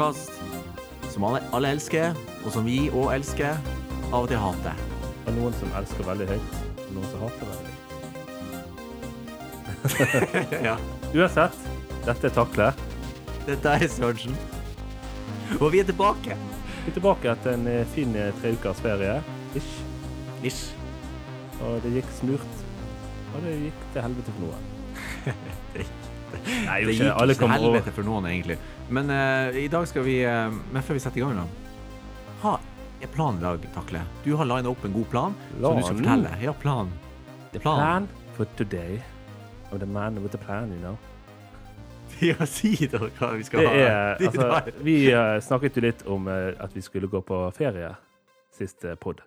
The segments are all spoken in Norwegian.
podkast som alle, alle elsker, og som vi òg elsker, av og til hater. Det er noen som elsker veldig høyt, og noen som hater veldig høyt. ja. Uansett, dette er Takle. Dette er Sørensen. Og vi er tilbake. Vi er tilbake etter en eh, fin treukers tre ukers ferie. Ish. Ish. Og det gikk smurt. Og det gikk til helvete for noen. Nei, Det gikk ikke. Til helvete for noen, egentlig. Men uh, i dag skal vi uh, Men før vi setter i gang, da Ha en plan i dag, Takle? Du har lina opp en god plan som du skal fortelle. Ja, plan. The plan. plan for today. Of the man with the plan, you know. Ja, si da hva vi skal Det ha. er, altså, vi uh, snakket jo litt om at vi skulle gå på ferie sist pod.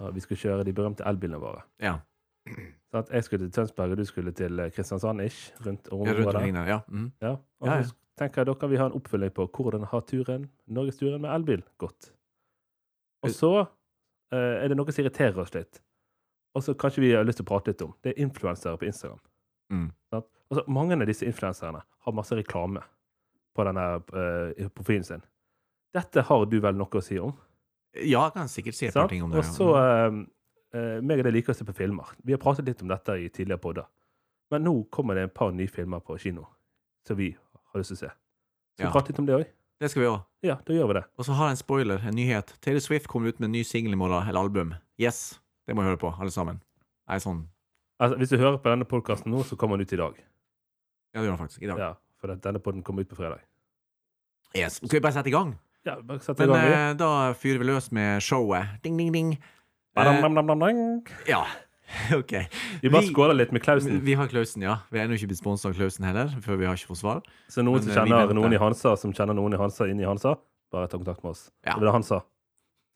Og vi skulle kjøre de berømte elbilene våre. Ja. Så at jeg skulle til Tønsberg, og du skulle til eh, Kristiansand-ish. Rundt ja, området. Ja. Ja. Mm. Ja, og Ja, ja. så tenker jeg da kan vi ha en oppfølging på hvordan har turen, norgesturen med elbil gått. Og så uh, er det noe som irriterer oss litt, og så kanskje vi har lyst til å prate litt om. Det er influensere på Instagram. Mm. Altså, mange av disse influenserne har masse reklame på denne uh, profilen sin. Dette har du vel noe å si om? Ja, jeg kan sikkert si et par ting om det. Og så eh, eh, meg og deg liker å se på filmer. Vi har pratet litt om dette i tidligere podder. Men nå kommer det en par nye filmer på kino som vi har lyst til å se. Skal vi Ja. prate litt om det òg? Det skal vi òg. Ja, da gjør vi det. Og så har jeg en spoiler, en nyhet. Taylor Swift kommer ut med en ny singel i morgen, eller album. Yes, det må vi høre på, alle sammen. Jeg er sånn Altså, hvis du hører på denne podkasten nå, så kommer den ut i dag. Ja, det gjør den faktisk. I dag. Ja, For denne podden kommer ut på fredag. Yes. Skal vi bare sette i gang? Ja, bare sette i gang. Men eh, da fyrer vi løs med showet. Ding, ding, ding. Eh, ja, OK. Vi bare skåler litt med Klausen. vi har Klausen, ja. Vi er ennå ikke blitt sponsa av Klausen heller, før vi har ikke fått svar. Så noen men, som eh, kjenner noen i Hansa, som kjenner noen i Hansa inn i Hansa, bare ta kontakt med oss. Ja. Det var det han sa.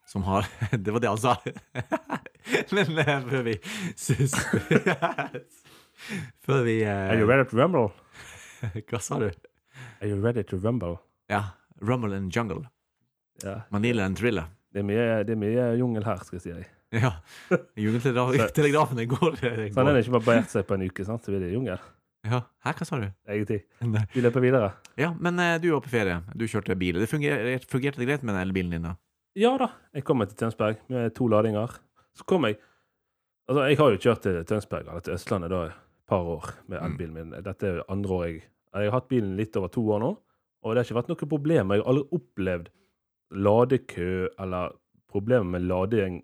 Som har Det var det han sa. Men eh, før vi Før vi uh... Are you ready to rumble? Hva sa du? Are you ready to rumble? Ja. Rumble and jungle. Ja. Manila and thriller. Det er mye, det er mye jungel her, skal jeg si deg. Ja. Jungeltelegrafen, den går. den Så han har ikke bare barbert seg på en uke, sant? Så blir det jungel. Ja. Hæ, hva sa du? Egentlig. Vi løper videre. Ja, men eh, du var på ferie. Du kjørte bil. Det fungerte, fungerte det greit med den elbilen din, da? Ja da, jeg kom til Tønsberg med to ladinger. Så kom jeg Altså, jeg har jo kjørt til Tønsberg eller til Østlandet da et par år med Mm. elbilen min. Dette er jo andre år jeg Jeg har hatt bilen litt over to år nå, og det har ikke vært noe problem. Jeg har aldri opplevd ladekø eller problemer med lading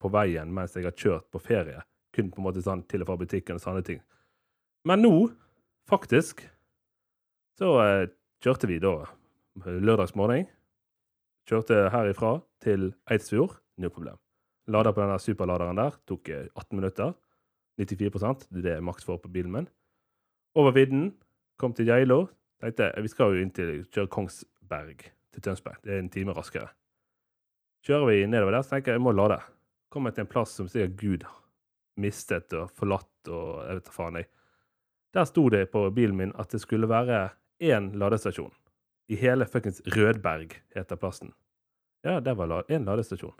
på veien mens jeg har kjørt på ferie. Kun på en måte sånn til og fra butikken og sånne ting. Men nå, faktisk, så eh, kjørte vi da lørdagsmorgen. Kjørte herifra til Eidsfjord, null problem. Lada på den superladeren der, tok eh, 18 minutter. 94 det er maks for på bilen min. Over vidden, kom til Geilo. Tenkte jeg, vi skal jo inn til kjøre Kongsberg til Tønsberg. Det er en time raskere. Kjører vi nedover der, så tenker jeg jeg må lade. Kommer til en plass som sier Gud mistet og forlatt og jeg vet da faen, jeg. Der sto det på bilen min at det skulle være én ladestasjon. I hele fuckings Rødberg heter plassen. Ja, der var én en ladestasjon.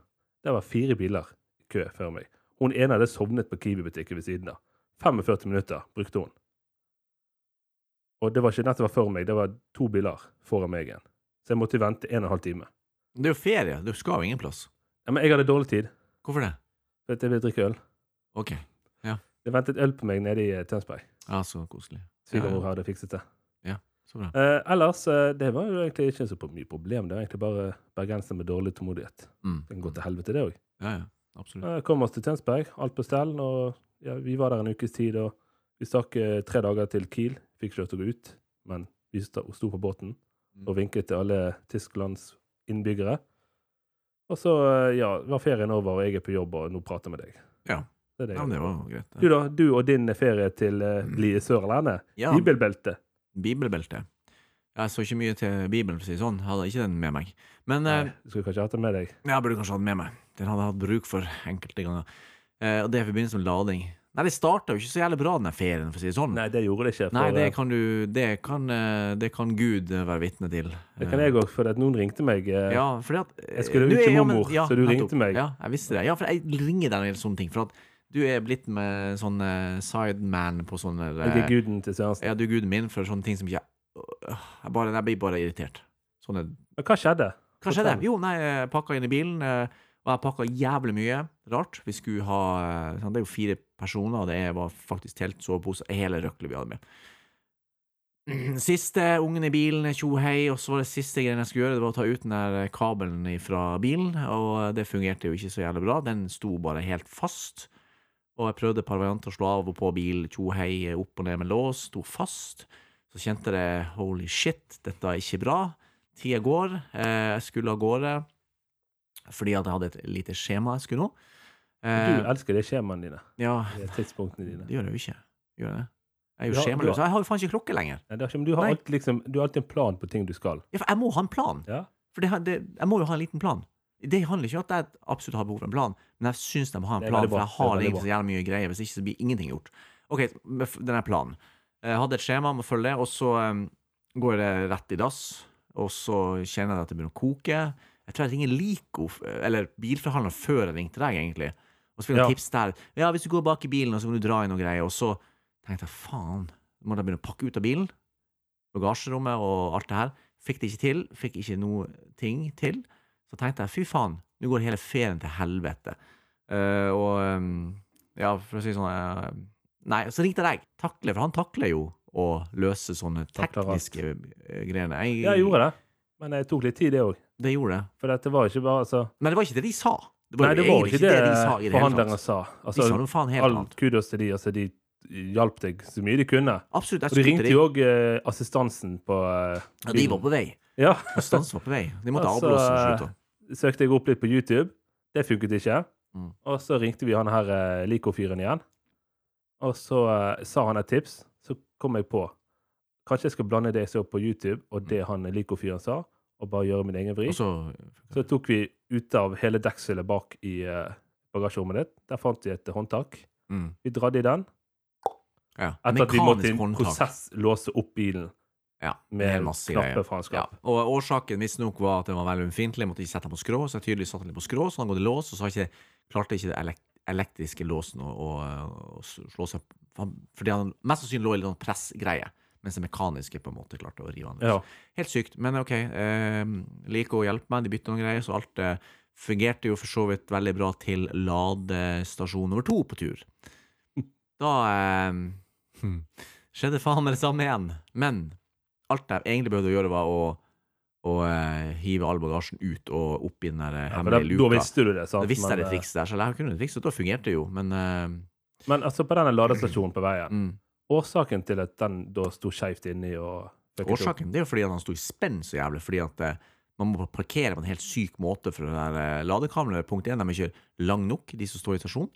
Der var fire biler i kø før meg. Hun ene hadde sovnet på Kiwi-butikken ved siden av. 45 minutter brukte hun. Og det var ikke den var før meg, det var to biler foran meg igjen. Så jeg måtte vente en og en halv time. Det er jo ferie. Du skal jo ingen plass. Ja, men jeg hadde dårlig tid, Hvorfor det? for at jeg vil drikke øl. OK. Ja. Det ventet øl på meg nede i eh, Tønsberg. Ja, så koselig. Svigermor hadde fikset det. Ja, Så bra. Eh, ellers, eh, det var jo egentlig ikke så mye problem. Det var egentlig bare bergensere med dårlig tålmodighet. Mm. Det kan gå til helvete, det òg. Ja, ja. Absolutt. Eh, Kom oss til Tønsberg, alt på stell. Og ja, vi var der en ukes tid, og vi stakk eh, tre dager til Kiel. Fikk ikke lov til å gå ut, men vi sto, sto på båten Mm. og vinket til alle Tysklands innbyggere. Og så eh, ja, var ferien over, og jeg er på jobb, og nå prater jeg med deg. Ja. Det det ja, det var greit. Du da, du og din ferie til uh, Sørlandet. Ja, Bibelbelte. bibelbelte. Jeg så ikke mye til Bibelen, for å si det sånn. Hadde ikke den med meg. Men eh, Nei, Du skulle kanskje hatt den med deg. jeg burde kanskje hatt den med meg. Den hadde jeg hatt bruk for enkelte ganger. Eh, og det er i forbindelse med lading. Nei, det starta jo ikke så jævlig bra, den ferien, for å si det sånn. Nei, det gjorde det ikke. For, Nei, det eh, kan du Det kan, eh, det kan Gud eh, være vitne til. det kan jeg òg, for noen ringte meg. Ja, fordi at Jeg skulle du ut til ja, men- så du ringte meg. Ja, jeg visste det. Ja, for jeg ringer deg en sånne ting. For at du er blitt med sånn sideman på sånne Jeg er guden til Sørensen. Ja, du er guden min for sånne ting som ikke jeg, bare, jeg blir bare irritert. sånne Men hva skjedde? Hva skjedde? Jo, nei, jeg pakka inn i bilen, og jeg pakka jævlig mye rart. Vi skulle ha Det er jo fire personer, det var faktisk sovepose, hele røkla vi hadde med. Siste ungen i bilen, tjo hei, og så var det siste greien jeg skulle gjøre, det var å ta ut den der kabelen fra bilen, og det fungerte jo ikke så jævlig bra. Den sto bare helt fast. Og jeg prøvde et par varianter å slå av og på bil, tjo hei, opp og ned med lås, sto fast. Så kjente jeg holy shit, dette er ikke bra. Tida går, eh, jeg skulle av gårde fordi at jeg hadde et lite skjema jeg skulle nå. Du Eh, elsker de skjemaene dine. ja, De tidspunktene dine. det gjør jeg jo ikke. Gjør jeg det? Jeg er jo skjemaløs. Jeg har jo faen ikke klokke lenger. Nei, det ikke, du har, alltid, liksom, du har alltid en plan på ting du skal. Ja, for jeg må ha en plan. Ja? For det, det, jeg må jo ha en liten plan. Det handler ikke om at jeg absolutt har behov for en plan, men jeg syns de ha en plan, for jeg har Det egentlig så jævlig mye greier. Hvis ikke så blir ingenting gjort. OK, denne planen. Jeg hadde et skjema, må følge det, og så um, går det rett i dass. Og så kjenner jeg at det begynner å koke. Jeg tror jeg ringer Lico, eller bilforhandler, før jeg ringte deg, egentlig. Og så fikk jeg Ja. tips der. Ja, hvis du går bak i bilen, og så må du dra inn noe greier. Og så tenkte jeg faen, må jeg begynne å pakke ut av bilen? Bagasjerommet og alt det her. Fikk det ikke til. Fikk ikke noe ting til. Så tenkte jeg fy faen, nå går hele ferien til helvete. Uh, og um, ja, for å si sånn uh, Nei, så ringte jeg deg. Takler, for han takler jo å løse sånne tekniske eh, greiene. Jeg, Ja, jeg gjorde det. Men det tok litt tid, det òg. Det gjorde det. For dette var ikke bare altså, Men det var ikke det de sa. Det Nei, det var ikke det, det forhandlerne sa. Altså, De sa noe faen helt all annet. kudos til de. Altså, de hjalp deg så mye de kunne. Absolutt. Jeg Og de ringte jo òg eh, assistansen på eh, Ja, de var på vei. Ja, Assistansen var på vei. De måtte Altså, avblåse og slutte. søkte jeg opp litt på YouTube. Det funket ikke. Mm. Og så ringte vi han her eh, Lico-fyren igjen. Og så eh, sa han et tips. Så kom jeg på Kanskje jeg skal blande det jeg så på YouTube, og det han Lico-fyren sa, og bare gjøre min egen vri. Og så Så tok vi ut av hele dekselet bak i uh, bagasjerommet ditt. Der fant vi et håndtak. mm, Vi dradde i den. ja. Etter at vi måtte i en prosess prosesslåse opp bilen Ja, med knappe faenskap. Ja. Og årsaken visstnok var at den var veldig ømfintlig. Måtte ikke sette den på skrå, så jeg tydelig satte den på skrå, så den gått i lås, og så ikke, klarte ikke det elektriske låsen å, å, å slå seg Fordi han mest sannsynlig lå i litt sånn pressgreie, mens det mekaniske på en måte klarte å rive han løs. Ja. Helt sykt. Men OK, eh, liker å hjelpe meg, de bytter noen greier, så alt eh, fungerte jo for så vidt veldig bra til ladestasjon nummer to på tur. Da eh, hm, skjedde faen meg det samme igjen. Men alt jeg egentlig behøvde å gjøre, var å, og eh, hive all bagasjen ut og opp i den der eh, Ja, hemmelige da, da visste du det, sant? Da visste jeg det trikset der, så jeg kunne det trikset, og da fungerte det jo, men eh, Men altså, på denne ladestasjonen på veien, mm. Årsaken til at den da sto skeivt inni og Årsaken det er jo fordi han sto i spenn så jævlig, fordi at eh, man må parkere på en helt syk måte for eh. Punkt én, de er ikke lang nok, de som står i stasjon.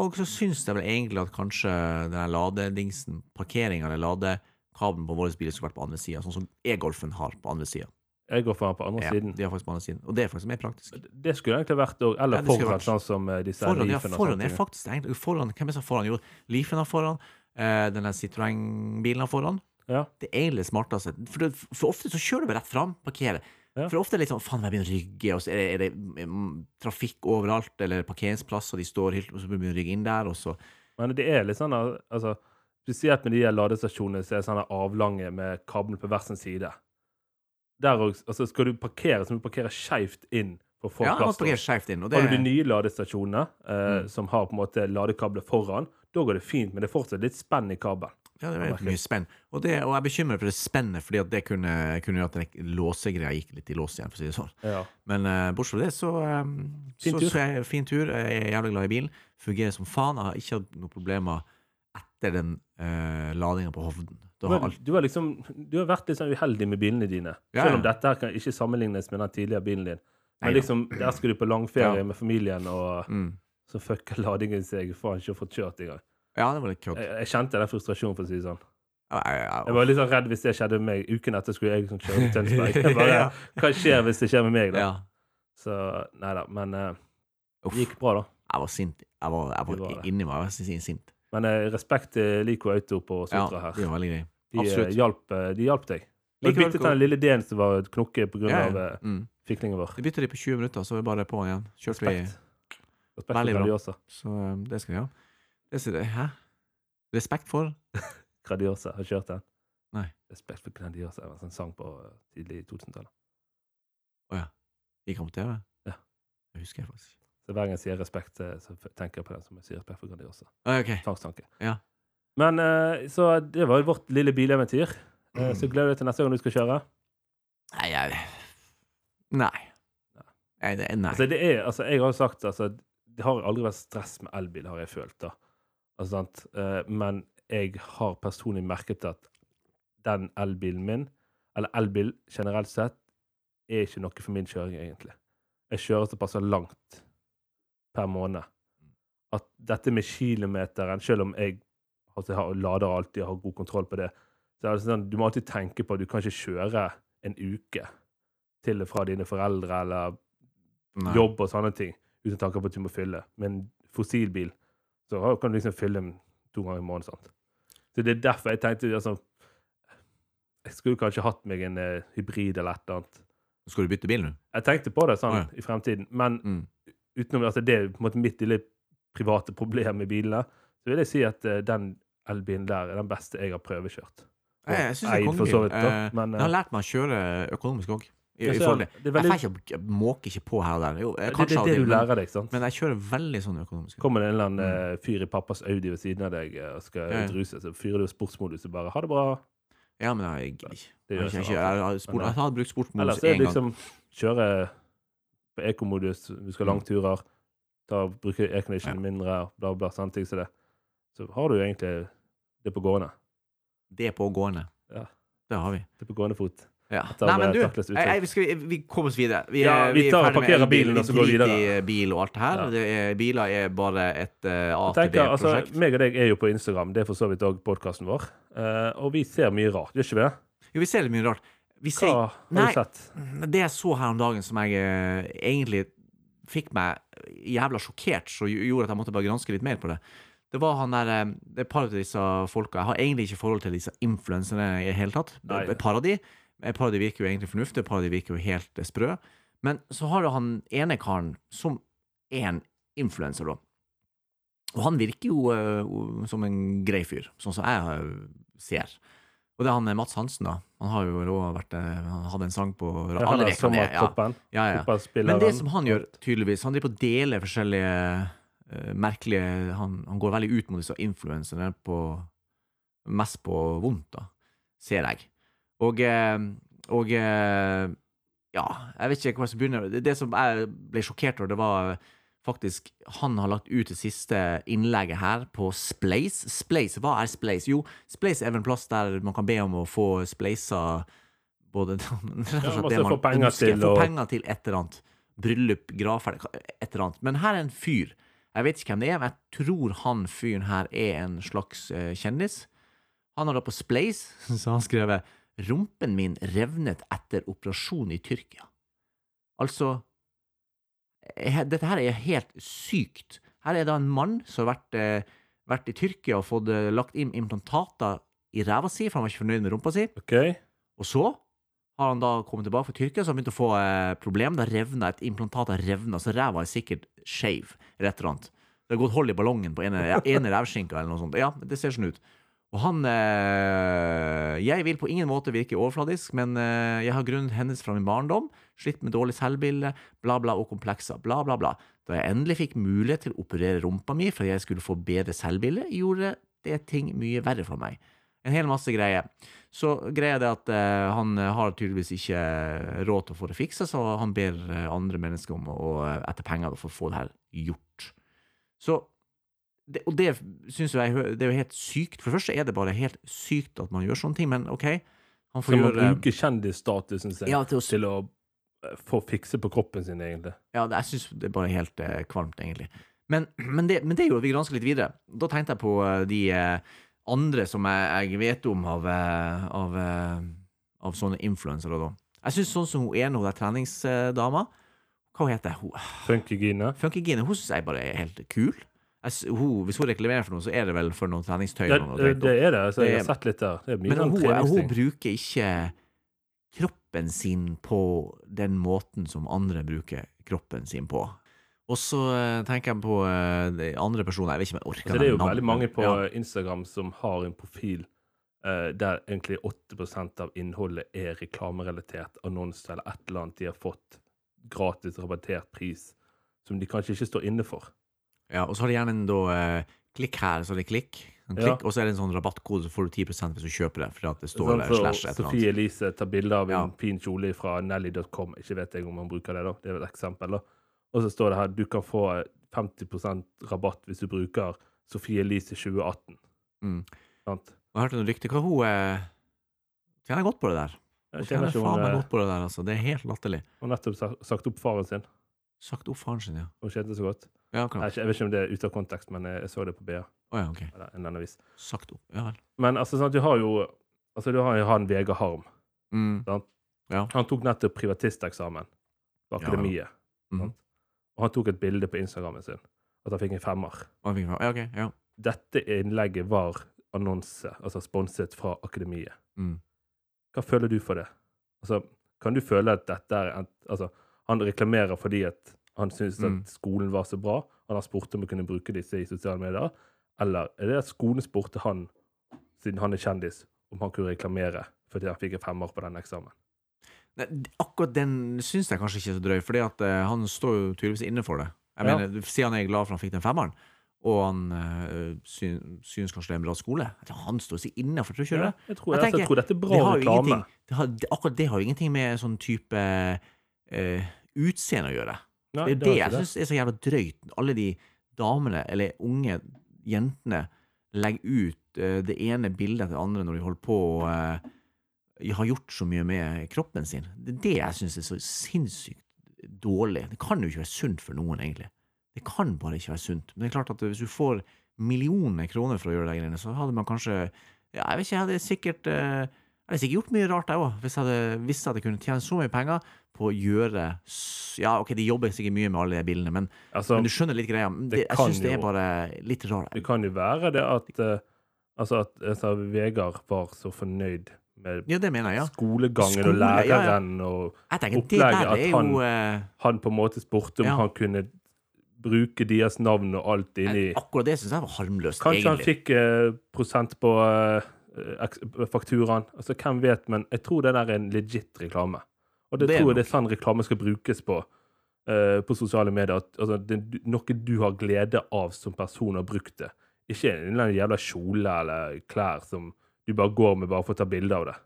Og så syns jeg vel egentlig at kanskje den der ladedingsen, parkeringa eller ladekabelen på vår bil skulle vært på andre sida, sånn som e-golfen har på andre sida. Går har på andre Ja, siden. de har faktisk på andre siden. Og det er faktisk mer praktisk. Det skulle egentlig vært òg Eller Ja, foran, vært- sånn som eh, disse Foran, ja, Leafene og foran er faktisk egentlig foran, Hvem er det som foran? Jo, Leafen har foran. Eh, den der Citroën-bilen foran. Ja. Det er egentlig smarteste. For, det, for ofte så kjører du bare rett fram, parkerer. Ja. For ofte er det litt sånn faen, jeg begynner å rygge, og så er det, er det mm, trafikk overalt, eller parkeringsplass, og de står helt, og så begynner du å rygge inn der, og så Men det er litt sånn al- altså, Spesielt med de ladestasjonene som er sånne avlange med kabler på hver sin side. Der også, altså, Skal du parkere, så må du parkere skeivt inn for Ja, til. parkerer skjevt inn. Og det, Har du de nye ladestasjonene eh, Mm. som har på en måte ladekabler foran, da går det fint, men det er fortsatt litt spenn i kabelen. ja, det merkelig. mye spenn. Og, det, og jeg er bekymret for det spennet, fordi at det kunne, kunne gjøre at låsegreia gikk litt i lås igjen, for å si det sånn. Ja. Men uh, bortsett fra det, så, um, Fin så, tur. så jeg fin tur. Jeg er jævlig glad i bilen. Fungerer som faen. Jeg har ikke hatt noen problemer etter den uh, ladinga på Hovden. Men, Du, har liksom, du har vært litt sånn uheldig med bilene dine. Ja, Selv om dette her kan ikke sammenlignes med den tidligere bilen din. Men liksom, der skulle du på langferie Ja. med familien, og mm. så fucker ladingen seg. Faen ikke fått kjørt engang. Ja, det var litt kødd. Jeg, jeg kjente den frustrasjonen, for å si det sånn. Ja, ja, ja. Jeg var litt sånn redd hvis det skjedde med meg. Uken etter skulle jeg liksom kjøre til Tønsberg. Jeg bare, Ja. Hva skjer hvis det skjer med meg, da? Ja. Så nei da. Men uh, det gikk bra, da. Jeg var sint. Jeg var, jeg var var inni meg. Jeg var sin- sint. Men eh, respekt til Lico Auto på Ja, Sotra her. de var veldig greie. De, eh, hjalp, eh, de hjalp deg. Likevel byttet den lille D-en som var knokket pga. Ja, av ja. Mm. Fiklingen vår. Vi bytta de på 20 minutter, så var vi bare på igjen. Kjørte vi Respekt. Respekt Veldig bra. Gradiosa. Så um, det skal vi ha. Det skal, hæ? Respekt for? Gradiosa. Har du kjørt den? Nei. Respekt for Gradiosa. Det var en sang på eh, tidlig 2000-tallet. Gikk han på TV? Ja. Det husker jeg faktisk. Så hver gang jeg sier respekt, så så tenker jeg på den som jeg sier respekt for Grandiosa. Ah, Ok. Tvangstanke. Ja. Men eh, så det var jo vårt lille bileventyr. Eh, så gleder du deg til neste gang du skal kjøre. Nei, jeg Nei. Nei, det, nei. Altså, det er, altså, jeg har jo sagt altså, Det har aldri vært stress med elbil, har jeg følt. da. Altså, sant? Eh, men jeg har personlig merket at den elbilen min, eller elbil generelt sett, er ikke noe for min kjøring, egentlig. Jeg kjører såpass langt per måned at dette med kilometeren, selv om jeg altså, har, lader alltid og har god kontroll på det, så er det sånn, du må alltid tenke på at du kan ikke kjøre en uke til og fra dine foreldre eller Nei. jobb og sånne ting, uten tanke på at du må fylle. Med en fossilbil så kan du liksom fylle den to ganger i måneden. sant? Så det er derfor jeg tenkte altså, Jeg skulle kanskje hatt meg en uh, hybrid eller et eller annet. Skal du bytte bil nå? Jeg tenkte på det sånn oh, ja. i fremtiden, men Mm. utenom altså, det er på en måte mitt lille private problem med bilene, så vil jeg si at uh, den elbilen der er den beste jeg har prøvekjørt. Jeg, jeg syns det er kongelig. kongebil. da, Eh, jeg har lært meg å kjøre økonomisk òg. Jeg er Jeg ikke, jeg måker ikke på her og der. Jo, eh, det, det er det du lærer deg, sant? men jeg kjører veldig sånn økonomisk. Kommer det en eller annen Mm. eh, fyr i pappas Audi ved siden av deg eh, og skal Ja, utruse, så fyrer du sportsmodus og bare 'ha det bra'. Ja, men jeg gidder ikke. Jeg, jeg, jeg, har brukt sportsmodus én gang. Ellers er det liksom kjøre på ekomodus, du skal Mm. langturer, ta, bruke aircondition mindre, bla, bla, sånne ting som det. Så har du egentlig det på gående. Det på gående. Ja. Det har vi. Det på gående fot. Ja. Nei, men du, jeg, jeg, vi, skal, vi- vi kommer oss videre. Vi, Ja, vi, vi tar og parkerer bilen, og så vi går vi videre. i bil og alt det her. Ja. Det er, biler er bare et uh, A til altså, B-prosjekt. meg og deg er jo på Instagram, det er for så vidt òg podkasten vår, Uh, og vi ser mye rart, gjør ikke vi det? jo, vi ser litt mye rart. Vi ser, Hva har Nei. du sett? det jeg så her om dagen som jeg uh, egentlig fikk meg jævla sjokkert, så gjorde at jeg måtte bare granske litt mer på det. Det var han der Det er et par av disse folka Jeg har egentlig ikke forhold til disse influenserne i det hele tatt. Et par av de. Et par av de virker jo egentlig fornuftige, et par av de virker jo helt eh, sprø. Men så har du han ene karen som er en influenser, da. Og han virker jo uh, som en grei fyr, sånn som jeg eh, ser. Og det er han Mats Hansen, da. Han har jo også vært Han hadde en sang på Ja, han er er. Ja. Ja, ja. Men det som han gjør, tydeligvis Han driver på å dele forskjellige uh, merkelige han, han går veldig ut mot disse influenserne Mest på vondt, da, ser jeg. Og, eh, og eh, Ja, jeg vet ikke hva som begynner Det, det som jeg ble sjokkert over, det var faktisk Han har lagt ut det siste innlegget her på Splace. Splace, hva er Splace? Jo, Splace er vel en plass der man kan be om å få spleisa både Ja, man det skal man få penger ønsker. til Få penger til et eller annet. Bryllup, gravferd, et eller annet. Men her er en fyr. Jeg vet ikke hvem det er, men jeg tror han fyren her er en slags eh, kjendis. Han har da på Splace så han skrevet 'Rumpen min revnet etter operasjon i Tyrkia'. Altså Dette her er helt sykt. Her er det en mann som har vært, eh, vært i Tyrkia og fått eh, lagt inn implantater i ræva si, for han var ikke fornøyd med rumpa si. Okay. Og så har han da kommet tilbake fra Tyrkia, så har han begynt å få eh, problem. Da revna et implantat har revna, så ræva er sikkert skeiv, eller et eller annet. Det har gått hold i ballongen på ene, ene rævskinka eller noe sånt. Ja, det ser sånn ut. Og han eh, Jeg vil på ingen måte virke overfladisk, men eh, jeg har grunnet hennes fra min barndom, slitt med dårlig selvbilde, bla, bla, og komplekser, bla, bla, bla. Da jeg endelig fikk mulighet til å operere rumpa mi for at jeg skulle få bedre selvbilde, gjorde det ting mye verre for meg. En hel masse greier. Så greia er at eh, han har tydeligvis ikke råd til å få det fiksa, så han ber andre mennesker om å, etter penger for å få det her gjort. Så det, Og det syns jeg det er jo helt sykt. For det første er det bare helt sykt at man gjør sånne ting, men OK. Han får Skal man gjøre bruke kjendisstatusen sin ja, til å, til å eh, få fikse på kroppen sin, egentlig? ja, det- jeg syns det er bare helt eh, kvalmt, egentlig. Men, men, det, men det gjorde vi granske litt videre. Da tenkte jeg på eh, de eh, andre som jeg, jeg vet om av, eh, av, av sånne influensere, da. Jeg syns sånn som hun ene, hun der treningsdama Hva heter hun? Funkygine? Funkygine. Hun syns jeg bare er helt kul. Hun, hvis hun reklamerer for noe, så er det vel for noe treningstøy. Det, noe det, det er det. Altså, jeg Det- har sett litt der. Er Men sånn hun, hun bruker ikke kroppen sin på den måten som andre bruker kroppen sin på. Og så eh, tenker jeg på eh, de andre personer Jeg vet ikke om jeg orker Altså, det er jo navnet. veldig mange på ja. Instagram som har en profil eh, der egentlig 80% av innholdet er reklamerelatert, annonser eller et eller annet de har fått gratis rabattert pris, som de kanskje ikke står inne for. Ja, og så har de gjerne en da eh, klikk her, så er det klikk. En Ja. Og så er det en sånn rabattkode, så får du 10 hvis du kjøper det. Fordi at det står Sånn, der så slash et eller annet. Sofie Elise tar bilde av en Ja. fin kjole fra Nelly.com. Ikke vet jeg om han bruker det, da. Det er et eksempel. da. Og så står det her du kan få 50% rabatt hvis du bruker Sofie Elise 2018. Mm. Sant? Jeg hørte noen rykter. Hva hun eh, tjener godt på det der. Hun Jeg tjener ikke faen meg eh, godt på det der, altså. Det er helt latterlig. Hun har nettopp sa- sagt opp faren sin. Sagt opp faren sin, ja. Hun kjente så godt. Ja, Jeg, klart. jeg vet ikke om det er ute av kontekst, men jeg, jeg så det på BA. Oh, ja, okay. Eller en annen avis. Sagt opp. Ja vel. Men altså, sant, du har jo Altså, du har jo han Vegard Harm. Mm. Sant? Ja. Han tok nettopp privatisteksamen på akademiet. Ja, mm. Og han tok et bilde på Instagrammen sin at han fikk en femmer. Å, fy faen. Ja, Okay, Ja. Dette innlegget var annonse, altså sponset fra akademiet. Mm. Hva føler du for det? Altså, kan du føle at dette er en, Altså, han reklamerer fordi at han syntes Mm. at skolen var så bra, han har spurt om å kunne bruke disse i sosiale medier, eller er det at skolen spurte han, siden han er kjendis, om han kunne reklamere fordi han fikk en femmer på den eksamen? Nei, akkurat den syns jeg kanskje ikke er så drøy, fordi at eh, han står jo tydeligvis inne for det. Jeg Ja. mener, Siden han er glad for han fikk den femmeren, og han uh, syn, syns kanskje det er en bra skole Han står seg inne for, tror du ikke det? jeg, tror, Jeg jeg tenker, tror dette er bra Det reklame. det har, akkurat det har jo ingenting med sånn type eh, utseende å gjøre. Nei, Det er det det jeg syns er så jævla drøyt. Alle de damene, eller unge jentene, legger ut uh, det ene bildet etter det andre når de holder på og uh, har gjort så mye med kroppen sin. Det er det jeg syns er så sinnssykt dårlig. Det kan jo ikke være sunt for noen, egentlig. Det kan bare ikke være sunt. Men det er klart at hvis du får millioner kroner for å gjøre de greiene, så hadde man kanskje ja, Jeg vet ikke, jeg hadde sikkert eh, jeg hadde sikkert gjort mye rart, jeg òg, hvis jeg hadde visst at jeg kunne tjene så mye penger på å gjøre Ja, OK, de jobber sikkert mye med alle de bildene, men, Altså, men du skjønner litt greia. Det jeg syns det er bare litt rart. det kan jo være det at uh, Altså at altså, Vegard var så fornøyd med Ja, jeg, ja. skolegangen og læreren ja, og tenker, opplegget at han, jo eh, han på en måte spurte om han kunne bruke deres navn og alt inni Akkurat det syns jeg var harmløst, Kanskje han fikk uh, prosent på eh, eks- fakturaen. Altså, hvem vet, men jeg tror det der er en legit reklame. Og det, Det tror jeg det er sånn reklame skal brukes på uh, på sosiale medier. At, altså, det er noe du har glede av som person har brukt det. Ikke en eller annen jævla kjole eller klær som du bare går med bare for å ta bilde av det.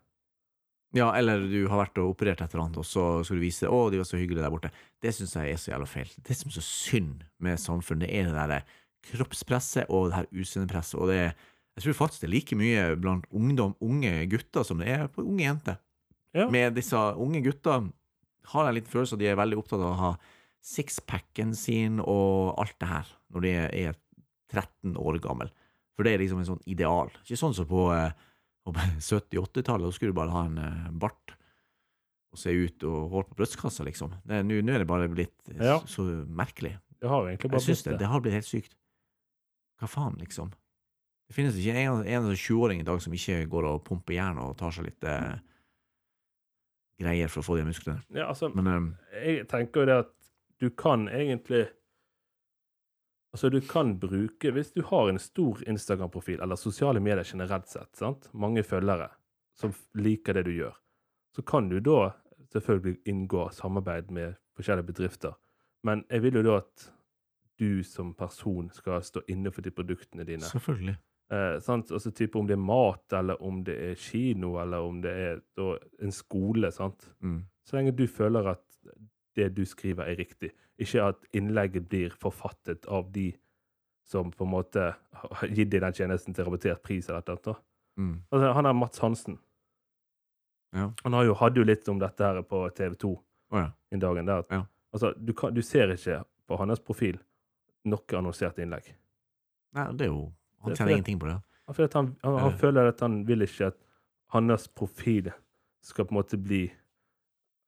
Ja, eller du har vært og operert et eller annet, og så skal du vise Å, de var så hyggelige der borte. Det syns jeg er så jævla feil. Det som er så synd med samfunnet, det er det der kroppspresset og det her utseendepresset. Og det er Jeg tror faktisk det er like mye blant ungdom, unge gutter som det er på unge jenter. Ja. Med disse unge gutta har jeg litt følelse av at de er veldig opptatt av å ha sixpacken sin og alt det her, når de er 13 år gammel. For det er liksom en sånn ideal. Ikke sånn som på eh, på 70-80-tallet, da skulle du bare ha en eh, bart og se ut og hår på brystkassa, liksom. Nå er det bare blitt eh, Ja. så, så merkelig. Det har jo egentlig bare blitt det. Det har blitt helt sykt. Hva faen, liksom? Det finnes ikke en, en 20-åring i dag som ikke går og pumper jern og tar seg litt eh, greier for å få de musklene. Ja, altså, Men um, jeg tenker jo det at du kan egentlig Altså, du kan bruke Hvis du har en stor Instagram-profil, eller sosiale medier generelt sett, sant? mange følgere som liker det du gjør, så kan du da selvfølgelig inngå samarbeid med forskjellige bedrifter. Men jeg vil jo da at du som person skal stå inne for de produktene dine. selvfølgelig. Eh, sant? Altså type om det er mat, eller om det er kino, eller om det er da, en skole. sant? Mm. Så lenge du føler at det du skriver, er riktig. Ikke at innlegget blir forfattet av de som på en måte har gitt deg den tjenesten til rabattert pris. eller et eller annet. Mm. Altså, han er Mats Hansen. Ja. Han har jo, hadde jo litt om dette her på TV 2 oh, ja. en dagen. der. Ja. Altså, du, kan, du ser ikke på hans profil noe annonsert innlegg. Nei, det er jo Han tjener ingenting på det. Han føler han, han, han føler at han vil ikke at hans profil skal på en måte bli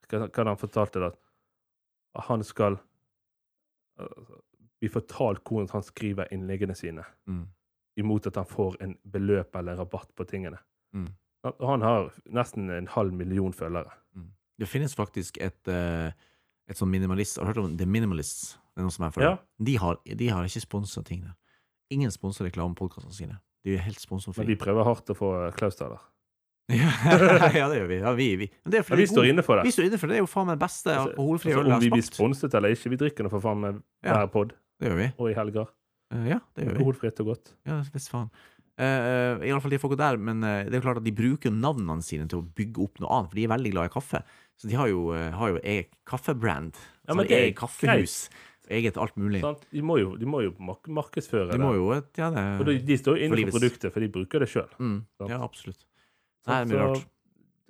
Hva har han fortalte da? At han skal altså, bli fortalt hvordan han skriver innleggene sine, Mm. imot at han får en beløp eller rabatt på tingene. Mm. Han har nesten en halv million følgere. Det finnes faktisk et, eh, et sånn minimalist Har du hørt om The Minimalists? Det er noe som jeg følger. Ja. De, har, de har ikke sponsa ting der. Ingen sponser reklamepodkastene sine. De er helt Men vi prøver hardt å få Klaus der. ja, det gjør vi. Ja, vi, vi. Men det fordi vi står inne for det. Vi står inne for det. Det er jo faen meg det beste Altså, alkoholfrie Altså, ølen om vi blir sponset eller ikke, vi drikker nå for faen Ja. hver pod Det gjør vi. og i helger. Uh, Ja, det gjør vi. Alkoholfritt og godt. Ja, visst faen. Uh, I alle fall de folka der, men eh, det er jo klart at de bruker navnene sine til å bygge opp noe annet, for de er veldig glad i kaffe. Så de har jo, uh, har jo eget kaffebrand. Ja, men eget kaffehus. Eget alt mulig. Sant? De må jo, de må jo mark markedsføre De må det. jo Ja, det Og de, de står jo inne For for produktet, for de bruker det sjøl. mm, Ja, absolutt. Det er mye rart.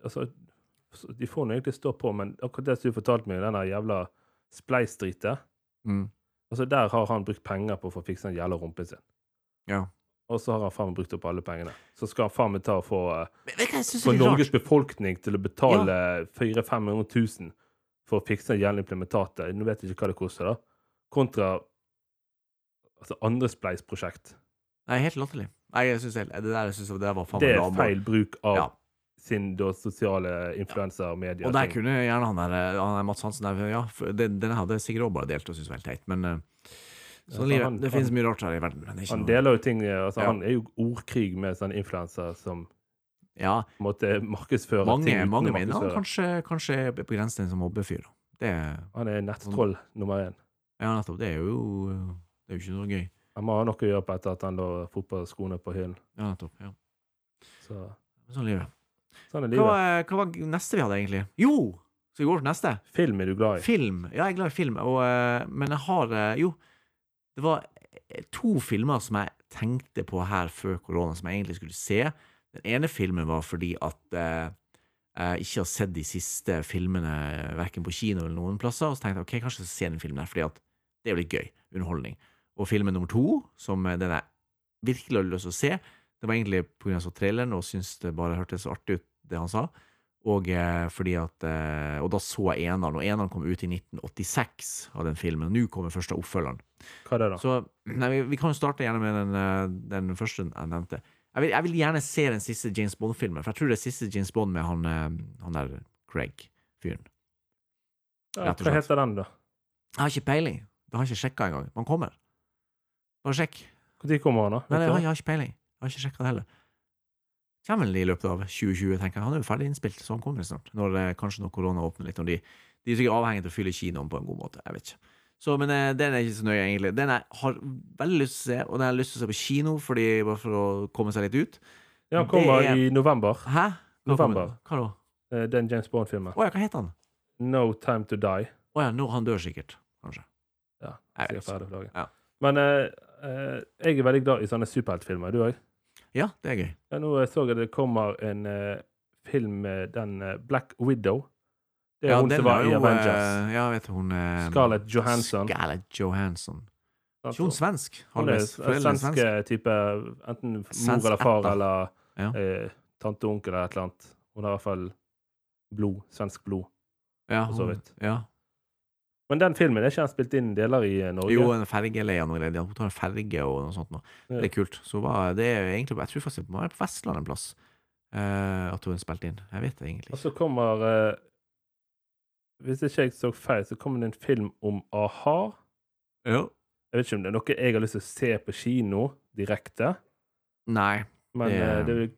altså, så de får nå egentlig stå på, men akkurat det som du fortalte meg, den jævla Spleis-dritet Mm. altså Der har han brukt penger på for å få fiksa den jævla rumpen sin. Ja. Og så har han faen brukt opp alle pengene. Så skal han faen meg ta og få, eh, få Norges befolkning til å betale 400 500 000 for å fikse en jævla implementatet. Nå vet jeg ikke hva det koster, da. Kontra altså andre spleisprosjekt. Nei, helt latterlig. Jeg synes helt, det der synes det var faen Det er bra feil bruk av Ja. sin da, sosiale influenser og medier. Og der kunne gjerne han der, eh, han der Mats Hansen der Ja, den, den hadde sikkert også bare delt og syntes var helt teit, men eh, sånn så livet. han- det finnes mye rart her i verden. Er Han noe, deler jo ting eh, altså Ja. Han er jo ordkrig med sånne influensere som ja, måtte markedsføre mange, ting mange mener han kanskje, kanskje på grensen som mobbefyr. da. Det er Han er nettroll nummer én. Ja, nettopp. Det er jo Det er jo ikke noe gøy. Han må ha noe å gjøre på etter at han la fotballskoene på hyllen. Ja, nettopp. Ja. Så Sånn er livet. sånn er Hva livet. var, hva var neste vi hadde, egentlig? Jo! Så vi går til neste. Film er du glad i. Film. Ja, jeg er glad i film, og, eh, men jeg har eh, Jo, det var eh, to filmer som jeg tenkte på her før korona, som jeg egentlig skulle se. Den ene filmen var fordi at eh, jeg ikke har sett de siste filmene verken på kino eller noen plasser, og så tenkte jeg ok, kanskje jeg skal se den filmen her, fordi at det er jo litt gøy. Underholdning. Og filmen nummer to, som eh, den jeg virkelig har lyst til å se, det var egentlig så traileren og syntes det bare hørtes så artig ut, det han sa. Og eh, fordi at eh, Og da så jeg eneren, og eneren kom ut i 1986 av den filmen. Og nå kommer første oppfølgeren. Hva er det, da? Så nei, vi, vi kan jo starte gjerne med den, den første jeg nevnte. Jeg vil, jeg vil gjerne se den siste James Bond-filmen, for jeg tror det er siste James Bond med han, han der Craig-fyren. Ja, hva heter den, da? Jeg har ikke peiling. Det har jeg ikke sjekka engang. Man kommer. Bare sjekk. Når kommer han, da? Nei, jeg har, jeg har ikke peiling. Jeg har ikke sjekka det heller. Kommer vel i løpet av 2020, tenker jeg. Han er jo ferdig innspilt, så han kommer snart. Når eh, kanskje når korona åpner litt. Når de, de er sikkert avhengig av å fylle kinoen på en god måte. Jeg vet ikke. Så, men eh, den er ikke så nøye, egentlig. Den jeg har veldig lyst til å se, og den har lyst til å se på kino, fordi, bare for å komme seg litt ut. Ja, han kommer er- i november. Hæ? Hva November. Hva da? Eh, Den James Bond-filmen. Å ja, hva heter han? No Time To Die. Å ja, når han dør sikkert. Kanskje. Ja, Jeg dagen. Ja. Men eh, eh, jeg er veldig glad i sånne superheltfilmer. Du òg? Ja, det er gøy. Ja, nå så jeg det kommer en eh, film med den eh, Black Widow. Det er ja, hun som var i jo, Avengers. eh, Ja, vet hun eh, Scarlett Johansson. Scarlett Johansson. Ikke hun svensk? Hun er svenske type Enten mor eller far eller Ja. eh, tante og onkel eller et eller annet. Hun har i hvert fall blod. Svensk blod. Ja, for så hun- vidt. Ja. Men den filmen er ikke han spilt inn deler i eh, Norge? Jo, en fergeleie noe greier. Hun tar en ferge og noe sånt. Noe. Ja. Det er kult. Så var det er egentlig Jeg tror faktisk det var på Vestland en plass uh, at hun spilte inn. Jeg vet det egentlig Og ikke. så kommer uh, Hvis ikke jeg så feil, så kommer det en film om a-ha. Ja. Jeg vet ikke om det er noe jeg har lyst til å se på kino direkte, Nei. men Det- uh, det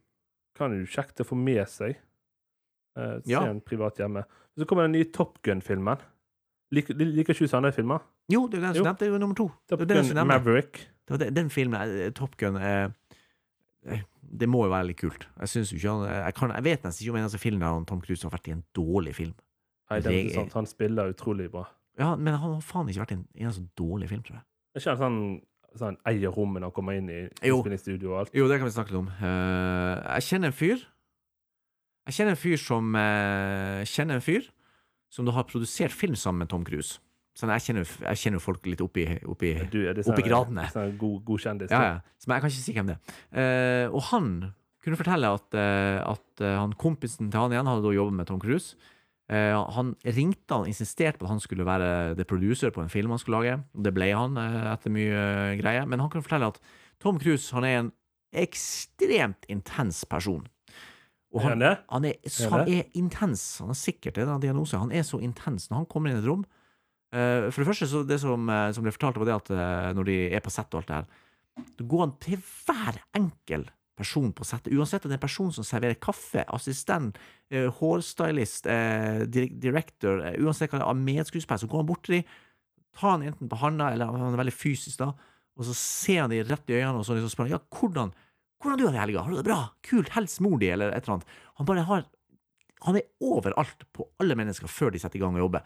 kan jo kjekt å få med seg. Se Ja. en privat hjemme. Så kommer den nye Top Gun-filmen. Liker liker ikke du sånne filmer? Jo, det er den som nevnte. Det er jo nummer to. Top Det Gun. Maverick. Det var det, den filmen, eh, Top Gun eh, eh, Det må jo være litt kult. Jeg synes jo ikke han jeg, kan, jeg vet nesten ikke om en eneste film der Tom Cruise har vært i en dårlig film. Nei, det er ikke sant. Han spiller utrolig bra. Ja, Men han har faen ikke vært i en eneste dårlig film, tror jeg. Er ikke sånn, sånn eier rommet når han kommer inn i Jo. innspillingsstudio og alt? Jo, det kan vi snakke litt om. Uh, jeg kjenner en fyr Jeg kjenner en fyr som uh, Kjenner en fyr som da har produsert film sammen med Tom Cruise. Sånn, jeg kjenner, jeg kjenner folk litt oppi, oppi Du, er det Oppi sånn- gradene. Sånn god, god kjendis. Ja, ja. Så jeg kan ikke si hvem det er. Uh, og han kunne fortelle at, uh, at eh, han kompisen til han igjen hadde da jobbet med Tom Cruise. Han ringte han insisterte på at han skulle være the producer på en film han skulle lage. Det ble han etter mye greier. Men han kunne fortelle at Tom Cruise han er en ekstremt intens person. Og Er han er, han er, Er han er intens. Han har sikkert en diagnose. Han er så intens når han kommer inn i et rom. eh, for det første, så det som, eh, som ble fortalt, var det at eh, når de er på sett og alt det her, da går han til hver enkel person på settet, uansett om det er en person som serverer kaffe, assistent, hårstylist, director, uansett hva det er, medskuespiller, så går han bort til dem, tar han enten på handa, eller han er veldig fysisk, da, og så ser han dem rett i øynene, og så liksom spør han ja, hvordan, hvordan du har det i helga? Har du det bra? Kult, hils mor di, eller et eller annet. Han bare har Han er overalt på alle mennesker før de setter i gang å jobbe.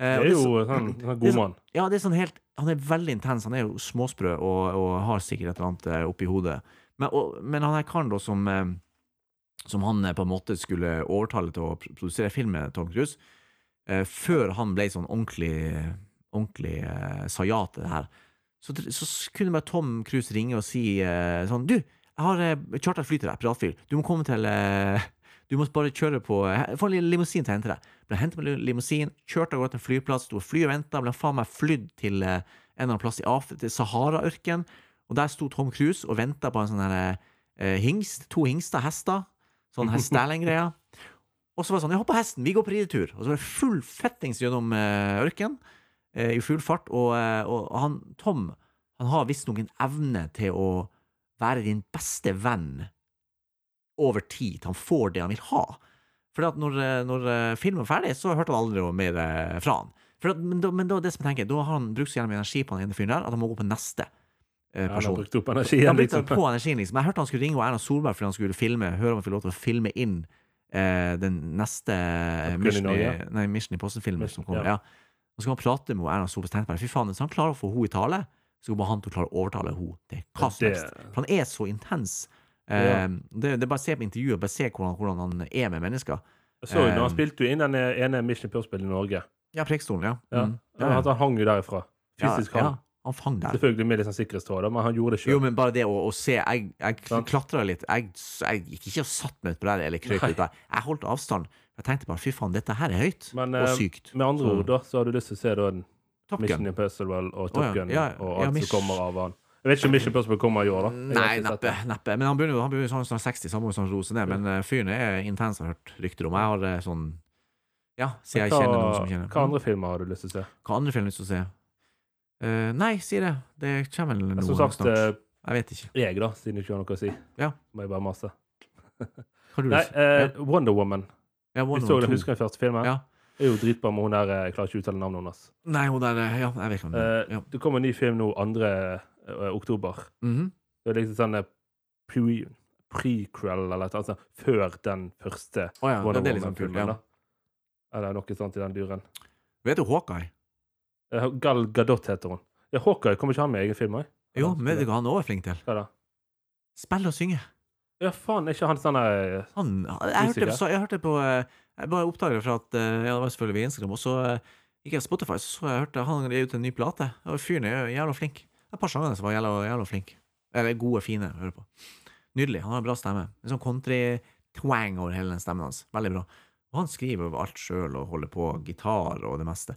Eh, Det er jo en sånn er god sånn- mann. ja, det er sånn helt Han er veldig intens. Han er jo småsprø og, og har sikkert et eller annet eh, oppi hodet. Men, og, men han er karen da som eh, Som han eh, på en måte skulle overtale til å produsere film med Tom Cruise, eh, før han ble sånn ordentlig Ordentlig eh, sa ja til det her, så, så kunne bare Tom Cruise ringe og si eh, sånn Du, jeg har eh, et fly til deg, piratfly. Du må komme til eh, Du må bare kjøre på eh, Få en limousin til å hente deg. Ble hentet med limousin, kjørte av gårde til en flyplass, sto fly og venta, ble faen meg flydd til eh, en eller annen plass i Af til Sahara-ørken, og der sto Tom Cruise og venta på en sånn her eh, hingst, to hingster, hester, sånn her Sterling-greia. Og så var det sånn, ja, hopp på hesten, vi går på ridetur. Og så var det full fettings gjennom eh, ørken, eh, i full fart, og, eh, og han, Tom, han har visstnok en evne til å være din beste venn over tid. Han får det han vil ha. For at når, eh, når eh, filmen var ferdig, så hørte han aldri noe mer eh, fra han. At, men, da, men da, det som jeg tenker, da har han brukt så gjerne mye energi på den ene fyren der, at han må gå på neste eh, Han har brukt opp Han energien, brukte liksom. på energien, liksom. Jeg hørte han skulle ringe Erna Solberg fordi han skulle filme, høre om han fikk lov til å filme inn eh, den neste Mission i, nei, Mission Impossible-filmen som kommer. ja. Ja. Og så skal han prate med Erna Solberg. Tenkte jeg bare, Fy faen, hvis han klarer å få henne i tale, så kommer han til å klare å overtale henne til hva som helst. For han er så intens. Ja. Ja. det, det bare å se på intervjuet, bare se hvordan, hvordan han er med mennesker. Så jo når han Eh, spilte jo inn den ene Mission Impossible i Norge. Ja, Preikestolen, ja. Mm. Ja, ja. han hang jo derifra. Fysisk ja, han fang der. Selvfølgelig med litt sånn sikkerhetstråd, men han gjorde det Jo, sjøl. men bare det å, å se Jeg, jeg klatra litt. Jeg, jeg gikk ikke og satt meg utpå der eller krøp ut der. Jeg holdt avstand. Jeg tenkte bare fy faen, dette her er høyt Men og eh, sykt. med andre Så- ord, da, så har du lyst til å se da en Top Mission Gun. Impossible og Top oh. Gun Ja, og alt som kommer av han. Jeg vet ikke om Mission Impossible kommer i år, da. Nei, neppe. neppe. Men han begynner jo sånn snart 60, så han må jo snart roe ned. Men eh, fyren er intens, har hørt rykter om. Jeg har eh, sånn Ja, siden jeg Hva, kjenner noen som kjenner. hva andre filmer har du lyst til å se? Hva andre filmer har du lyst til å se? Uh, nei, si det. Det kommer vel noe Som sagt, snart. Jeg vet ikke. jeg, da, siden du ikke har noe å si. Ja. Må jeg bare mase. Nei, eh, Wonder Woman. Ja, Wonder så Woman den, 2. husker den første filmen? Ja. Det er jo dritbra med hun der eh, Jeg klarer ikke å uttale navnet hennes. Nei, hun der eh, Ja, jeg vet ikke om det Eh, ja. Det kommer en ny film nå 2. eh, oktober. -hmm. Det er liksom sånn pre- prequel eller noe sånt, før den første oh, ja, Wonder det er sånn. Woman-filmen. Ja. da. Eller noe sånt i den duren. Vet du Hawkeye? Gal Gadot heter hun. Ja, Hawkeye kommer ikke han med i egen film òg? Jo, men vet du hva han også er flink til? Hva da? Spille og synge. Ja, faen, er ikke han sånn eh, Han, jeg, hørte, Musiker? så, jeg hørte på eh, Jeg bare oppdaget fra at eh, Ja, det var selvfølgelig via Instagram, og så eh, gikk jeg på Spotify, så så jeg hørte han ga ut en ny plate. Og fyren er jo jævla flink. Det er et par sanger som var jævla, jævla flink. Eller gode, fine å høre på. Nydelig. Han har en bra stemme. En sånn country-twang over hele den stemmen hans. Veldig bra. Og han skriver over alt sjøl og holder på gitar og det meste.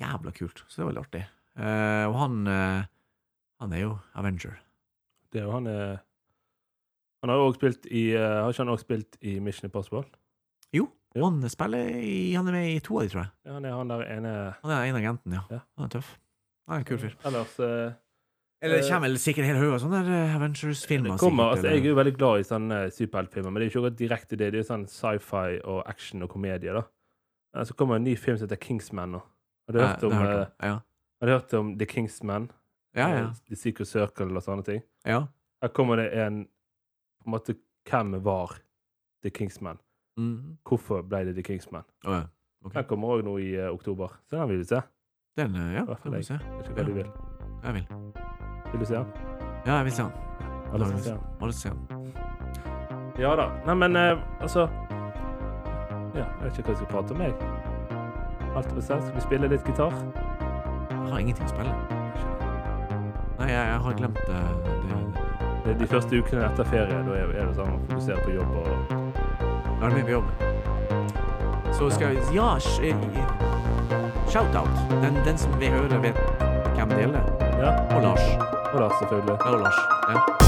Jævla kult. Så det er veldig artig. Eh, og han eh, Han er jo Avenger. Det er jo han eh, Han har jo også spilt i eh, Har ikke han også spilt i Mission Impossible? Jo, Jo. han spiller i Han er med i to av de, tror jeg. Ja, han er han der ene Han er en av agenten, ja. Ja. Han er tøff. Han er en kul fyr. Ellers eh, Eller det Eh, kommer vel sikkert hele haug av sånne der, eh, Avengers-filmer. det kommer, sikkert, altså, Jeg er eller- jo veldig glad i sånne superheltfilmer, men det er jo ikke akkurat direkte det. Det er jo sånn sci-fi og action og komedie. da. Eh, Så kommer en ny film som heter Kingsman nå. Har du Ja, hørt om, har jeg eh, hørt om. Ja. har du hørt om The Kingsman? Ja, ja. Eh, The Secret Circle og sånne ting? ja. Her kommer det en på en måte Hvem var The Kingsman? Mm. Hvorfor ble det The Kingsman? Oh, ja. okay. Den kommer òg nå i uh, oktober, så den vil du se. Den, eh, ja, den vil jeg se. Vet ikke hva du vil. Jeg vil. Vil du se den? Ja, jeg vil se den. Alle Ja, skal se den. Alle skal se den. Ja da. Nei, men eh, altså Ja, jeg vet ikke hva jeg skal prate om, jeg. Alt er bestemt. Skal vi spille litt gitar? Jeg har ingenting å spille. Nei, jeg, jeg har glemt er de første ukene etter ferie, da er det sånn å fokusere på jobb og Da er det mye på jobb. Så skal vi Ja, eh, shout-out. Den, den som vil høre, vet hvem det gjelder. Ja. Og Lars. Og Lars, selvfølgelig. Ja, og Lars. Ja.